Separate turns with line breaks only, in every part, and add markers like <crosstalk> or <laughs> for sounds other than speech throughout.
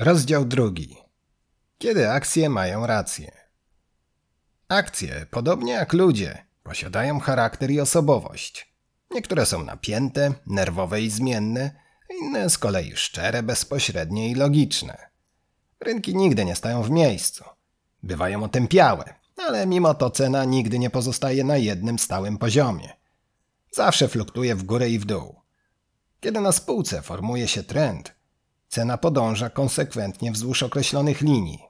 Rozdział drugi. Kiedy akcje mają rację? Akcje, podobnie jak ludzie, posiadają charakter i osobowość. Niektóre są napięte, nerwowe i zmienne, inne z kolei szczere, bezpośrednie i logiczne. Rynki nigdy nie stają w miejscu. Bywają otępiałe, ale mimo to cena nigdy nie pozostaje na jednym stałym poziomie. Zawsze fluktuje w górę i w dół. Kiedy na spółce formuje się trend, cena podąża konsekwentnie wzdłuż określonych linii.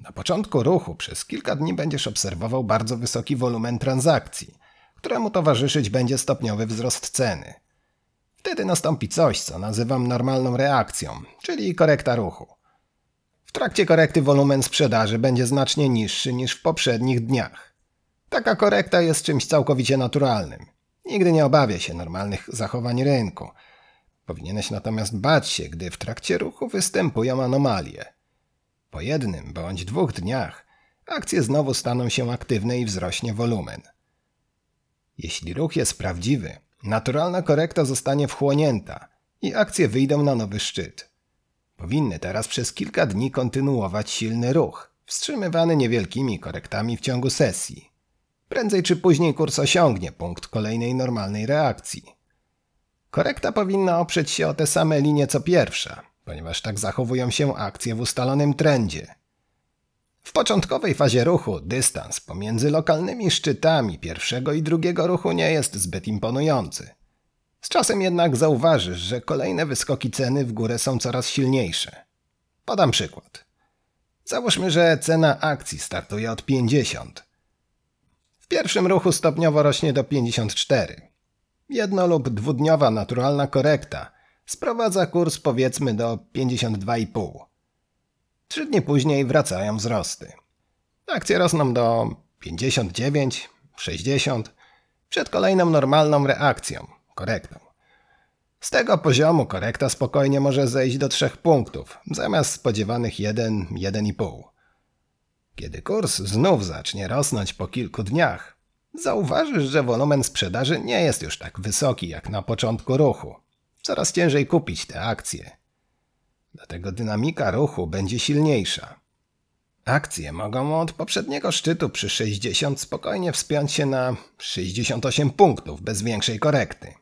Na początku ruchu przez kilka dni będziesz obserwował bardzo wysoki wolumen transakcji, któremu towarzyszyć będzie stopniowy wzrost ceny. Wtedy nastąpi coś, co nazywam normalną reakcją, czyli korekta ruchu. W trakcie korekty wolumen sprzedaży będzie znacznie niższy niż w poprzednich dniach. Taka korekta jest czymś całkowicie naturalnym. Nigdy nie obawia się normalnych zachowań rynku. Powinieneś natomiast bać się, gdy w trakcie ruchu występują anomalie. Po jednym bądź dwóch dniach akcje znowu staną się aktywne i wzrośnie wolumen. Jeśli ruch jest prawdziwy, naturalna korekta zostanie wchłonięta i akcje wyjdą na nowy szczyt. Powinny teraz przez kilka dni kontynuować silny ruch, wstrzymywany niewielkimi korektami w ciągu sesji. Prędzej czy później kurs osiągnie punkt kolejnej normalnej reakcji. Korekta powinna oprzeć się o te same linie co pierwsza, ponieważ tak zachowują się akcje w ustalonym trendzie. W początkowej fazie ruchu dystans pomiędzy lokalnymi szczytami pierwszego i drugiego ruchu nie jest zbyt imponujący. Z czasem jednak zauważysz, że kolejne wyskoki ceny w górę są coraz silniejsze. Podam przykład. Załóżmy, że cena akcji startuje od 50. W pierwszym ruchu stopniowo rośnie do 54. Jedno lub dwudniowa naturalna korekta sprowadza kurs powiedzmy do 52,5. Trzy dni później wracają wzrosty. Akcje rosną do 59, 60 przed kolejną normalną reakcją, korektą. Z tego poziomu korekta spokojnie może zejść do 3 punktów, zamiast spodziewanych 1, 1,5. Kiedy kurs znów zacznie rosnąć po kilku dniach, zauważysz, że wolumen sprzedaży nie jest już tak wysoki jak na początku ruchu. Coraz ciężej kupić te akcje. Dlatego dynamika ruchu będzie silniejsza. Akcje mogą od poprzedniego szczytu przy 60 spokojnie wspiąć się na 68 punktów bez większej korekty.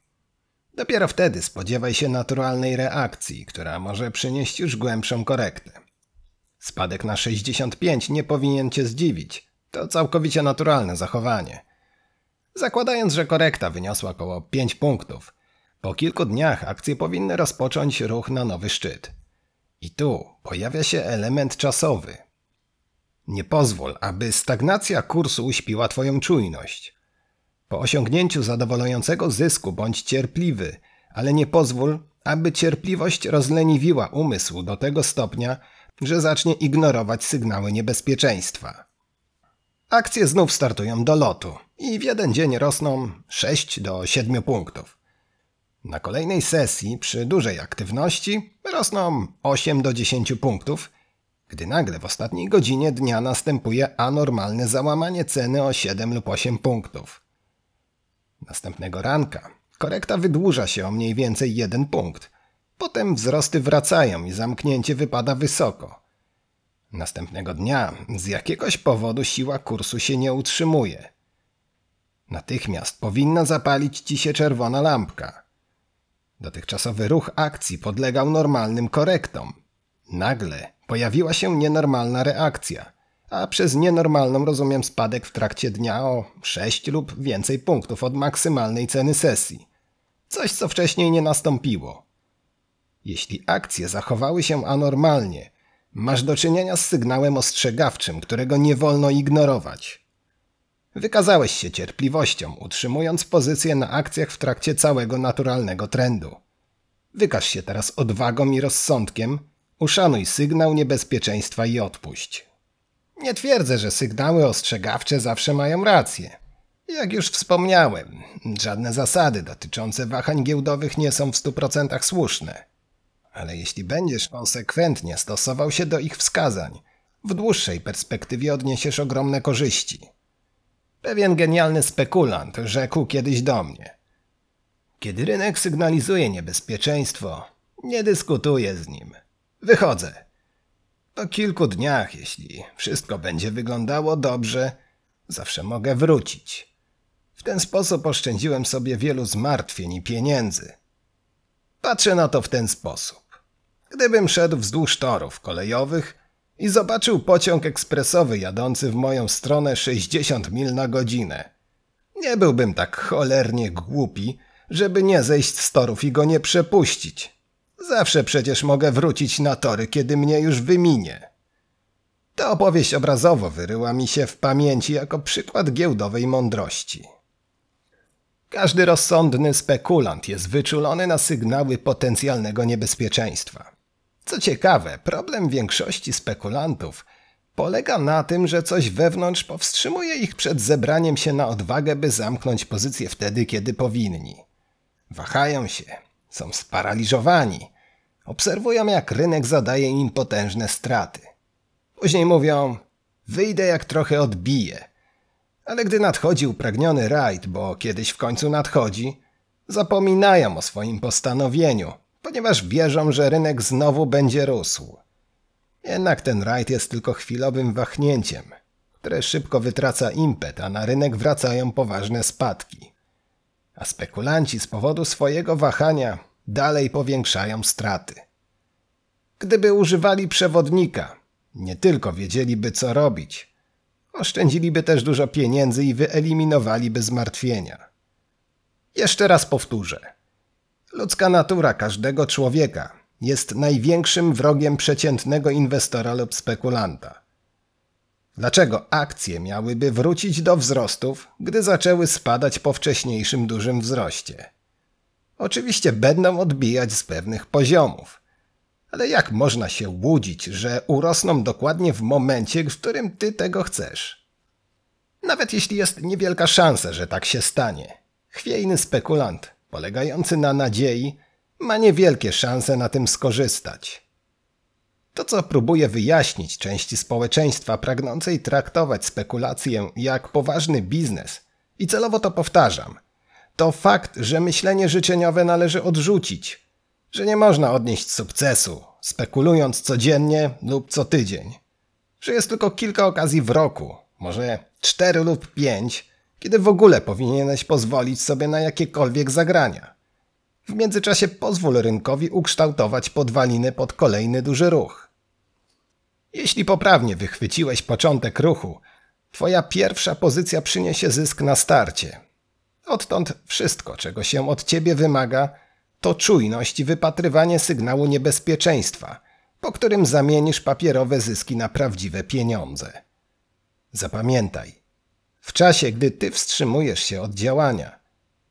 Dopiero wtedy spodziewaj się naturalnej reakcji, która może przynieść już głębszą korektę. Spadek na 65 nie powinien cię zdziwić. To całkowicie naturalne zachowanie. Zakładając, że korekta wyniosła około 5 punktów, po kilku dniach akcje powinny rozpocząć ruch na nowy szczyt. I tu pojawia się element czasowy. Nie pozwól, aby stagnacja kursu uśpiła Twoją czujność. Po osiągnięciu zadowalającego zysku bądź cierpliwy, ale nie pozwól, aby cierpliwość rozleniwiła umysł do tego stopnia, że zacznie ignorować sygnały niebezpieczeństwa. Akcje znów startują do lotu i w jeden dzień rosną 6 do 7 punktów. Na kolejnej sesji, przy dużej aktywności, rosną 8 do 10 punktów, gdy nagle w ostatniej godzinie dnia następuje anormalne załamanie ceny o 7 lub 8 punktów. Następnego ranka korekta wydłuża się o mniej więcej jeden punkt. Potem wzrosty wracają i zamknięcie wypada wysoko. Następnego dnia z jakiegoś powodu siła kursu się nie utrzymuje. Natychmiast powinna zapalić ci się czerwona lampka. Dotychczasowy ruch akcji podlegał normalnym korektom. Nagle pojawiła się nienormalna reakcja – a przez nienormalną rozumiem spadek w trakcie dnia o 6 lub więcej punktów od maksymalnej ceny sesji. Coś, co wcześniej nie nastąpiło. Jeśli akcje zachowały się anormalnie, masz do czynienia z sygnałem ostrzegawczym, którego nie wolno ignorować. Wykazałeś się cierpliwością, utrzymując pozycję na akcjach w trakcie całego naturalnego trendu. Wykaż się teraz odwagą i rozsądkiem, uszanuj sygnał niebezpieczeństwa i odpuść. Nie twierdzę, że sygnały ostrzegawcze zawsze mają rację. Jak już wspomniałem, żadne zasady dotyczące wahań giełdowych nie są w 100% słuszne. Ale jeśli będziesz konsekwentnie stosował się do ich wskazań, w dłuższej perspektywie odniesiesz ogromne korzyści. Pewien genialny spekulant rzekł kiedyś do mnie: Kiedy rynek sygnalizuje niebezpieczeństwo, nie dyskutuję z nim. Wychodzę Po kilku dniach, jeśli wszystko będzie wyglądało dobrze, zawsze mogę wrócić. W ten sposób oszczędziłem sobie wielu zmartwień i pieniędzy. Patrzę na to w ten sposób. Gdybym szedł wzdłuż torów kolejowych i zobaczył pociąg ekspresowy jadący w moją stronę 60 mil na godzinę, nie byłbym tak cholernie głupi, żeby nie zejść z torów i go nie przepuścić. Zawsze przecież mogę wrócić na tory, kiedy mnie już wyminie. Ta opowieść obrazowo wyryła mi się w pamięci jako przykład giełdowej mądrości. Każdy rozsądny spekulant jest wyczulony na sygnały potencjalnego niebezpieczeństwa. Co ciekawe, problem większości spekulantów polega na tym, że coś wewnątrz powstrzymuje ich przed zebraniem się na odwagę, by zamknąć pozycję wtedy, kiedy powinni. Wahają się, są sparaliżowani, obserwują jak rynek zadaje im potężne straty. Później mówią: Wyjdę jak trochę odbiję. Ale gdy nadchodzi upragniony rajd, bo kiedyś w końcu nadchodzi, zapominają o swoim postanowieniu, ponieważ wierzą, że rynek znowu będzie rósł. Jednak ten rajd jest tylko chwilowym wahnięciem, które szybko wytraca impet, a na rynek wracają poważne spadki. A spekulanci z powodu swojego wahania dalej powiększają straty. Gdyby używali przewodnika, nie tylko wiedzieliby co robić, oszczędziliby też dużo pieniędzy i wyeliminowaliby zmartwienia. Jeszcze raz powtórzę. Ludzka natura każdego człowieka jest największym wrogiem przeciętnego inwestora lub spekulanta. Dlaczego akcje miałyby wrócić do wzrostów, gdy zaczęły spadać po wcześniejszym dużym wzroście? Oczywiście będą odbijać z pewnych poziomów. Ale jak można się łudzić, że urosną dokładnie w momencie, w którym ty tego chcesz? Nawet jeśli jest niewielka szansa, że tak się stanie. Chwiejny spekulant, polegający na nadziei, ma niewielkie szanse na tym skorzystać. To, co próbuję wyjaśnić części społeczeństwa pragnącej traktować spekulację jak poważny biznes, i celowo to powtarzam, to fakt, że myślenie życzeniowe należy odrzucić, że nie można odnieść sukcesu, spekulując codziennie lub co tydzień, że jest tylko kilka okazji w roku, może cztery lub pięć, kiedy w ogóle powinieneś pozwolić sobie na jakiekolwiek zagrania. W międzyczasie pozwól rynkowi ukształtować podwaliny pod kolejny duży ruch. Jeśli poprawnie wychwyciłeś początek ruchu, twoja pierwsza pozycja przyniesie zysk na starcie. Odtąd wszystko, czego się od ciebie wymaga, to czujność i wypatrywanie sygnału niebezpieczeństwa, po którym zamienisz papierowe zyski na prawdziwe pieniądze. Zapamiętaj, w czasie, gdy ty wstrzymujesz się od działania,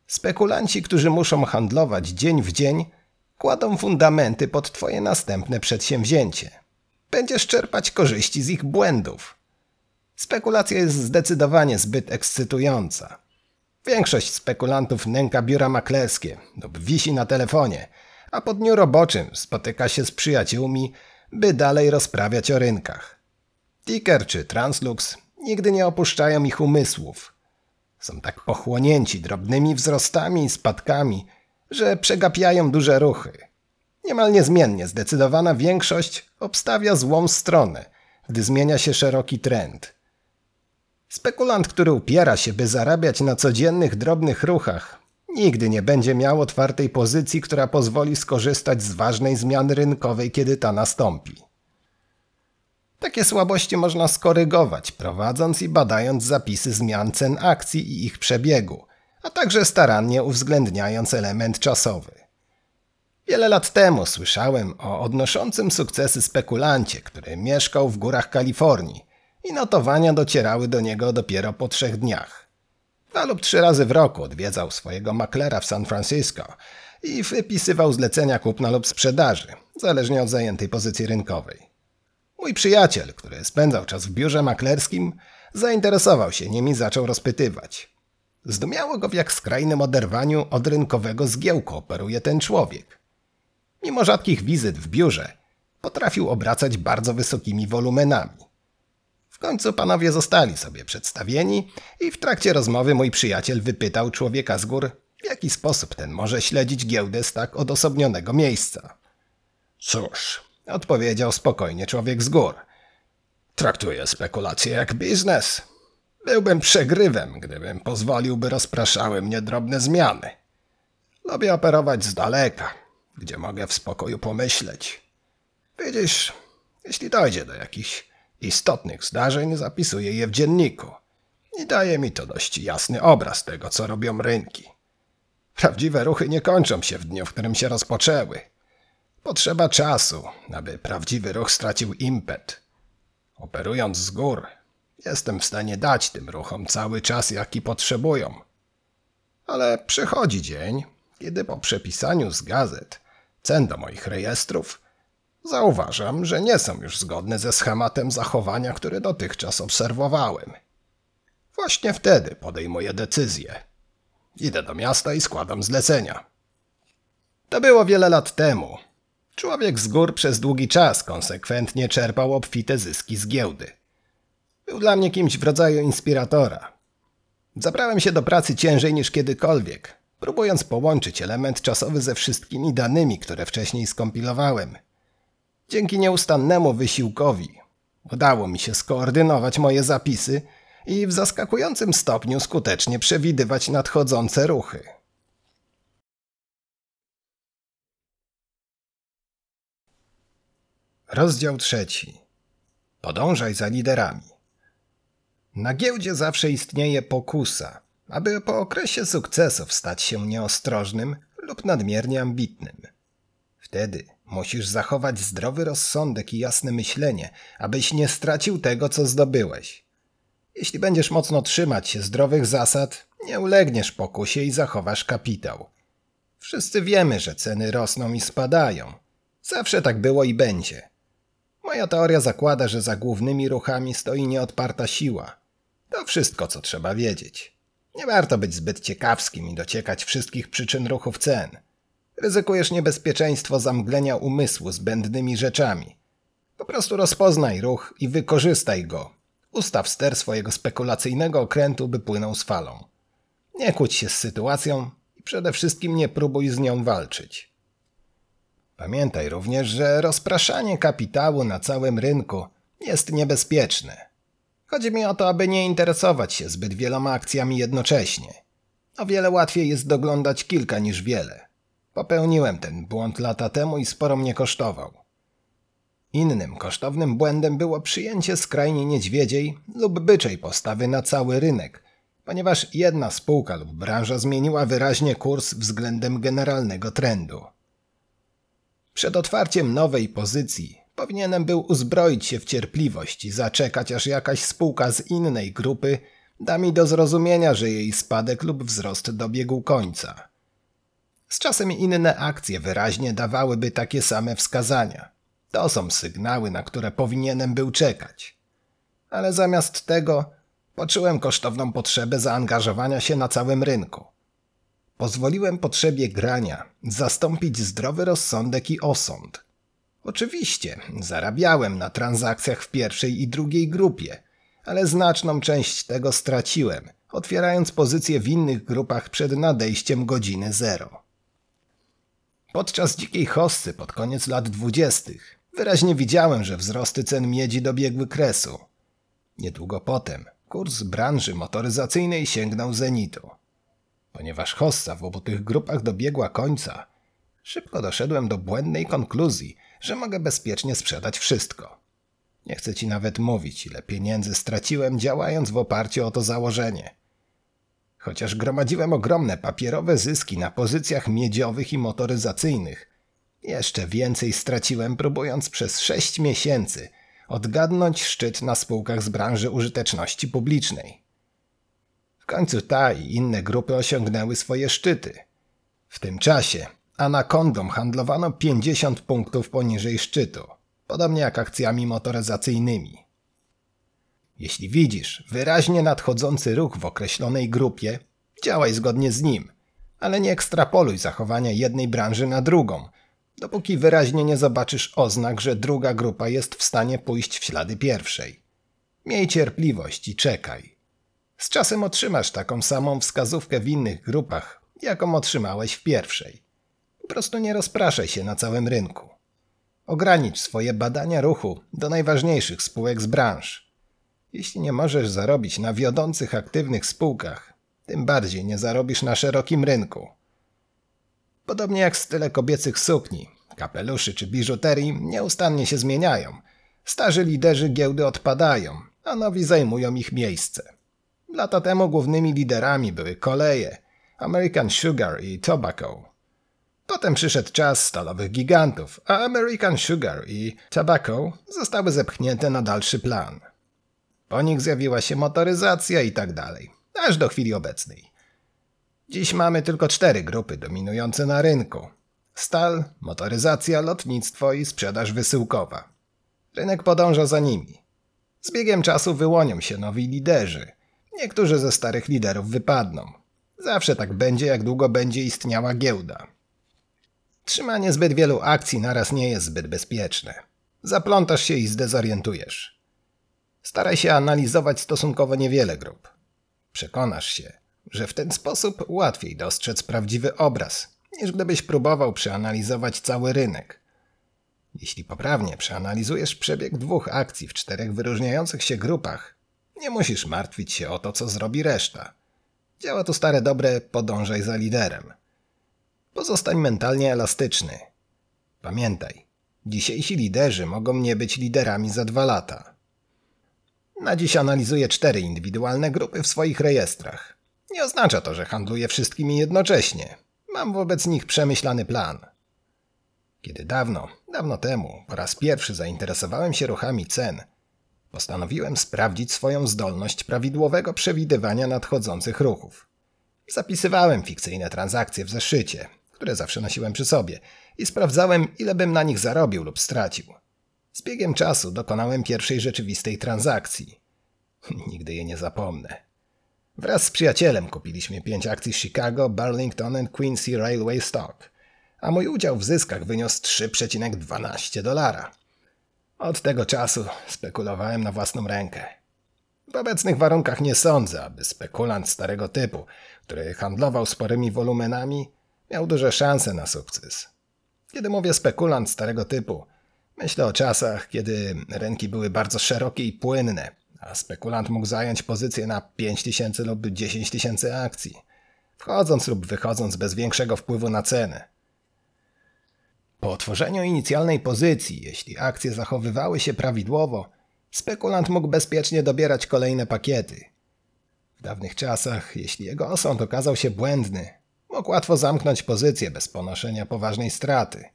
spekulanci, którzy muszą handlować dzień w dzień, kładą fundamenty pod twoje następne przedsięwzięcie. Będziesz czerpać korzyści z ich błędów. Spekulacja jest zdecydowanie zbyt ekscytująca. Większość spekulantów nęka biura maklerskie lub wisi na telefonie, a po dniu roboczym spotyka się z przyjaciółmi, by dalej rozprawiać o rynkach. Ticker czy Translux nigdy nie opuszczają ich umysłów. Są tak pochłonięci drobnymi wzrostami i spadkami, że przegapiają duże ruchy. Niemal niezmiennie zdecydowana większość obstawia złą stronę, gdy zmienia się szeroki trend – Spekulant, który upiera się, by zarabiać na codziennych drobnych ruchach, nigdy nie będzie miał otwartej pozycji, która pozwoli skorzystać z ważnej zmiany rynkowej, kiedy ta nastąpi. Takie słabości można skorygować, prowadząc i badając zapisy zmian cen akcji i ich przebiegu, a także starannie uwzględniając element czasowy. Wiele lat temu słyszałem o odnoszącym sukcesy spekulancie, który mieszkał w górach Kalifornii i notowania docierały do niego dopiero po trzech dniach. Dwa lub trzy razy w roku odwiedzał swojego maklera w San Francisco i wypisywał zlecenia kupna lub sprzedaży, zależnie od zajętej pozycji rynkowej. Mój przyjaciel, który spędzał czas w biurze maklerskim, zainteresował się nim i zaczął rozpytywać. Zdumiało go, w jak skrajnym oderwaniu od rynkowego zgiełku operuje ten człowiek. Mimo rzadkich wizyt w biurze, potrafił obracać bardzo wysokimi wolumenami. W końcu panowie zostali sobie przedstawieni i w trakcie rozmowy mój przyjaciel wypytał człowieka z gór, w jaki sposób ten może śledzić giełdę z tak odosobnionego miejsca. Cóż, odpowiedział spokojnie człowiek z gór. Traktuję spekulacje jak biznes. Byłbym przegrywem, gdybym pozwolił, by rozpraszały mnie drobne zmiany. Lubię operować z daleka, gdzie mogę w spokoju pomyśleć. Widzisz, jeśli dojdzie do jakichś istotnych zdarzeń, zapisuję je w dzienniku i daje mi to dość jasny obraz tego, co robią rynki. Prawdziwe ruchy nie kończą się w dniu, w którym się rozpoczęły. Potrzeba czasu, aby prawdziwy ruch stracił impet. Operując z gór, jestem w stanie dać tym ruchom cały czas, jaki potrzebują. Ale przychodzi dzień, kiedy po przepisaniu z gazet cen do moich rejestrów zauważam, że nie są już zgodne ze schematem zachowania, który dotychczas obserwowałem. Właśnie wtedy podejmuję decyzję. Idę do miasta i składam zlecenia. To było wiele lat temu. Człowiek z gór przez długi czas konsekwentnie czerpał obfite zyski z giełdy. Był dla mnie kimś w rodzaju inspiratora. Zabrałem się do pracy ciężej niż kiedykolwiek, próbując połączyć element czasowy ze wszystkimi danymi, które wcześniej skompilowałem. Dzięki nieustannemu wysiłkowi udało mi się skoordynować moje zapisy i w zaskakującym stopniu skutecznie przewidywać nadchodzące ruchy. Rozdział trzeci. Podążaj za liderami. Na giełdzie zawsze istnieje pokusa, aby po okresie sukcesów stać się nieostrożnym lub nadmiernie ambitnym. Wtedy musisz zachować zdrowy rozsądek i jasne myślenie, abyś nie stracił tego, co zdobyłeś. Jeśli będziesz mocno trzymać się zdrowych zasad, nie ulegniesz pokusie i zachowasz kapitał. Wszyscy wiemy, że ceny rosną i spadają. Zawsze tak było i będzie. Moja teoria zakłada, że za głównymi ruchami stoi nieodparta siła. To wszystko, co trzeba wiedzieć. Nie warto być zbyt ciekawskim i dociekać wszystkich przyczyn ruchów cen. Ryzykujesz niebezpieczeństwo zamglenia umysłu zbędnymi rzeczami. Po prostu rozpoznaj ruch i wykorzystaj go. Ustaw ster swojego spekulacyjnego okrętu, by płynął z falą. Nie kłóć się z sytuacją i przede wszystkim nie próbuj z nią walczyć. Pamiętaj również, że rozpraszanie kapitału na całym rynku jest niebezpieczne. Chodzi mi o to, aby nie interesować się zbyt wieloma akcjami jednocześnie. O wiele łatwiej jest doglądać kilka niż wiele. Popełniłem ten błąd lata temu i sporo mnie kosztował. Innym kosztownym błędem było przyjęcie skrajnie niedźwiedziej lub byczej postawy na cały rynek, ponieważ jedna spółka lub branża zmieniła wyraźnie kurs względem generalnego trendu. Przed otwarciem nowej pozycji powinienem był uzbroić się w cierpliwość i zaczekać, aż jakaś spółka z innej grupy da mi do zrozumienia, że jej spadek lub wzrost dobiegł końca. Z czasem inne akcje wyraźnie dawałyby takie same wskazania. To są sygnały, na które powinienem był czekać. Ale zamiast tego poczułem kosztowną potrzebę zaangażowania się na całym rynku. Pozwoliłem potrzebie grania zastąpić zdrowy rozsądek i osąd. Oczywiście, zarabiałem na transakcjach w pierwszej i drugiej grupie, ale znaczną część tego straciłem, otwierając pozycje w innych grupach przed nadejściem godziny zero. Podczas dzikiej hossy pod koniec lat dwudziestych wyraźnie widziałem, że wzrosty cen miedzi dobiegły kresu. Niedługo potem kurs branży motoryzacyjnej sięgnął zenitu. Ponieważ hossa w obu tych grupach dobiegła końca, szybko doszedłem do błędnej konkluzji, że mogę bezpiecznie sprzedać wszystko. Nie chcę ci nawet mówić, ile pieniędzy straciłem działając w oparciu o to założenie. Chociaż gromadziłem ogromne papierowe zyski na pozycjach miedziowych i motoryzacyjnych, jeszcze więcej straciłem próbując przez sześć miesięcy odgadnąć szczyt na spółkach z branży użyteczności publicznej. Końcu ta i inne grupy osiągnęły swoje szczyty. W tym czasie Anakondą handlowano 50 punktów poniżej szczytu, podobnie jak akcjami motoryzacyjnymi. Jeśli widzisz wyraźnie nadchodzący ruch w określonej grupie, działaj zgodnie z nim, ale nie ekstrapoluj zachowania jednej branży na drugą, dopóki wyraźnie nie zobaczysz oznak, że druga grupa jest w stanie pójść w ślady pierwszej. Miej cierpliwość i czekaj. Z czasem otrzymasz taką samą wskazówkę w innych grupach, jaką otrzymałeś w pierwszej. Po prostu nie rozpraszaj się na całym rynku. Ogranicz swoje badania ruchu do najważniejszych spółek z branż. Jeśli nie możesz zarobić na wiodących aktywnych spółkach, tym bardziej nie zarobisz na szerokim rynku. Podobnie jak style kobiecych sukni, kapeluszy czy biżuterii nieustannie się zmieniają. Starzy liderzy giełdy odpadają, a nowi zajmują ich miejsce. Lata temu głównymi liderami były koleje, American Sugar i Tobacco. Potem przyszedł czas stalowych gigantów, a American Sugar i Tobacco zostały zepchnięte na dalszy plan. Po nich zjawiła się motoryzacja i tak dalej, aż do chwili obecnej. Dziś mamy tylko cztery grupy dominujące na rynku: stal, motoryzacja, lotnictwo i sprzedaż wysyłkowa. Rynek podąża za nimi. Z biegiem czasu wyłonią się nowi liderzy. Niektórzy ze starych liderów wypadną. Zawsze tak będzie, jak długo będzie istniała giełda. Trzymanie zbyt wielu akcji naraz nie jest zbyt bezpieczne. Zaplątasz się i zdezorientujesz. Staraj się analizować stosunkowo niewiele grup. Przekonasz się, że w ten sposób łatwiej dostrzec prawdziwy obraz, niż gdybyś próbował przeanalizować cały rynek. Jeśli poprawnie przeanalizujesz przebieg dwóch akcji w czterech wyróżniających się grupach, nie musisz martwić się o to, co zrobi reszta. Działa tu stare dobre podążaj za liderem. Pozostań mentalnie elastyczny. Pamiętaj, dzisiejsi liderzy mogą nie być liderami za dwa lata. Na dziś analizuję cztery indywidualne grupy w swoich rejestrach. Nie oznacza to, że handluję wszystkimi jednocześnie. Mam wobec nich przemyślany plan. Kiedy dawno, dawno temu, po raz pierwszy zainteresowałem się ruchami cen, postanowiłem sprawdzić swoją zdolność prawidłowego przewidywania nadchodzących ruchów. Zapisywałem fikcyjne transakcje w zeszycie, które zawsze nosiłem przy sobie, i sprawdzałem, ile bym na nich zarobił lub stracił. Z biegiem czasu dokonałem pierwszej rzeczywistej transakcji. <laughs> Nigdy jej nie zapomnę. Wraz z przyjacielem kupiliśmy pięć akcji Chicago, Burlington and Quincy Railway Stock, a mój udział w zyskach wyniósł 3,12 dolara. Od tego czasu spekulowałem na własną rękę. W obecnych warunkach nie sądzę, aby spekulant starego typu, który handlował sporymi wolumenami, miał duże szanse na sukces. Kiedy mówię spekulant starego typu, myślę o czasach, kiedy rynki były bardzo szerokie i płynne, a spekulant mógł zająć pozycję na 5 tysięcy lub 10 tysięcy akcji, wchodząc lub wychodząc bez większego wpływu na cenę. Po otworzeniu inicjalnej pozycji, jeśli akcje zachowywały się prawidłowo, spekulant mógł bezpiecznie dobierać kolejne pakiety. W dawnych czasach, jeśli jego osąd okazał się błędny, mógł łatwo zamknąć pozycję bez ponoszenia poważnej straty.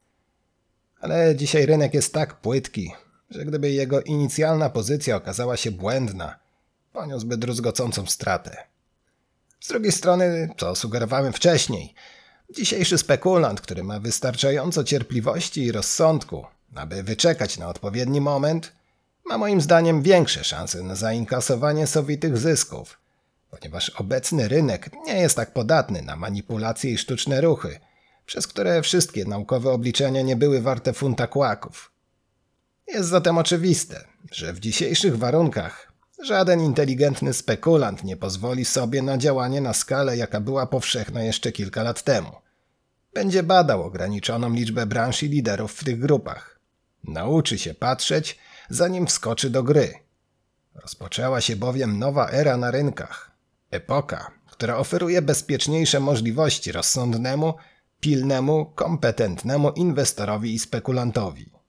Ale dzisiaj rynek jest tak płytki, że gdyby jego inicjalna pozycja okazała się błędna, poniósłby druzgocącą stratę. Z drugiej strony, co sugerowałem wcześniej, dzisiejszy spekulant, który ma wystarczająco cierpliwości i rozsądku, aby wyczekać na odpowiedni moment, ma moim zdaniem większe szanse na zainkasowanie sowitych zysków – ponieważ obecny rynek nie jest tak podatny na manipulacje i sztuczne ruchy, przez które wszystkie naukowe obliczenia nie były warte funta kłaków. Jest zatem oczywiste, że w dzisiejszych warunkach żaden inteligentny spekulant nie pozwoli sobie na działanie na skalę, jaka była powszechna jeszcze kilka lat temu. Będzie badał ograniczoną liczbę branż i liderów w tych grupach. Nauczy się patrzeć, zanim wskoczy do gry. Rozpoczęła się bowiem nowa era na rynkach. Epoka, która oferuje bezpieczniejsze możliwości rozsądnemu, pilnemu, kompetentnemu inwestorowi i spekulantowi.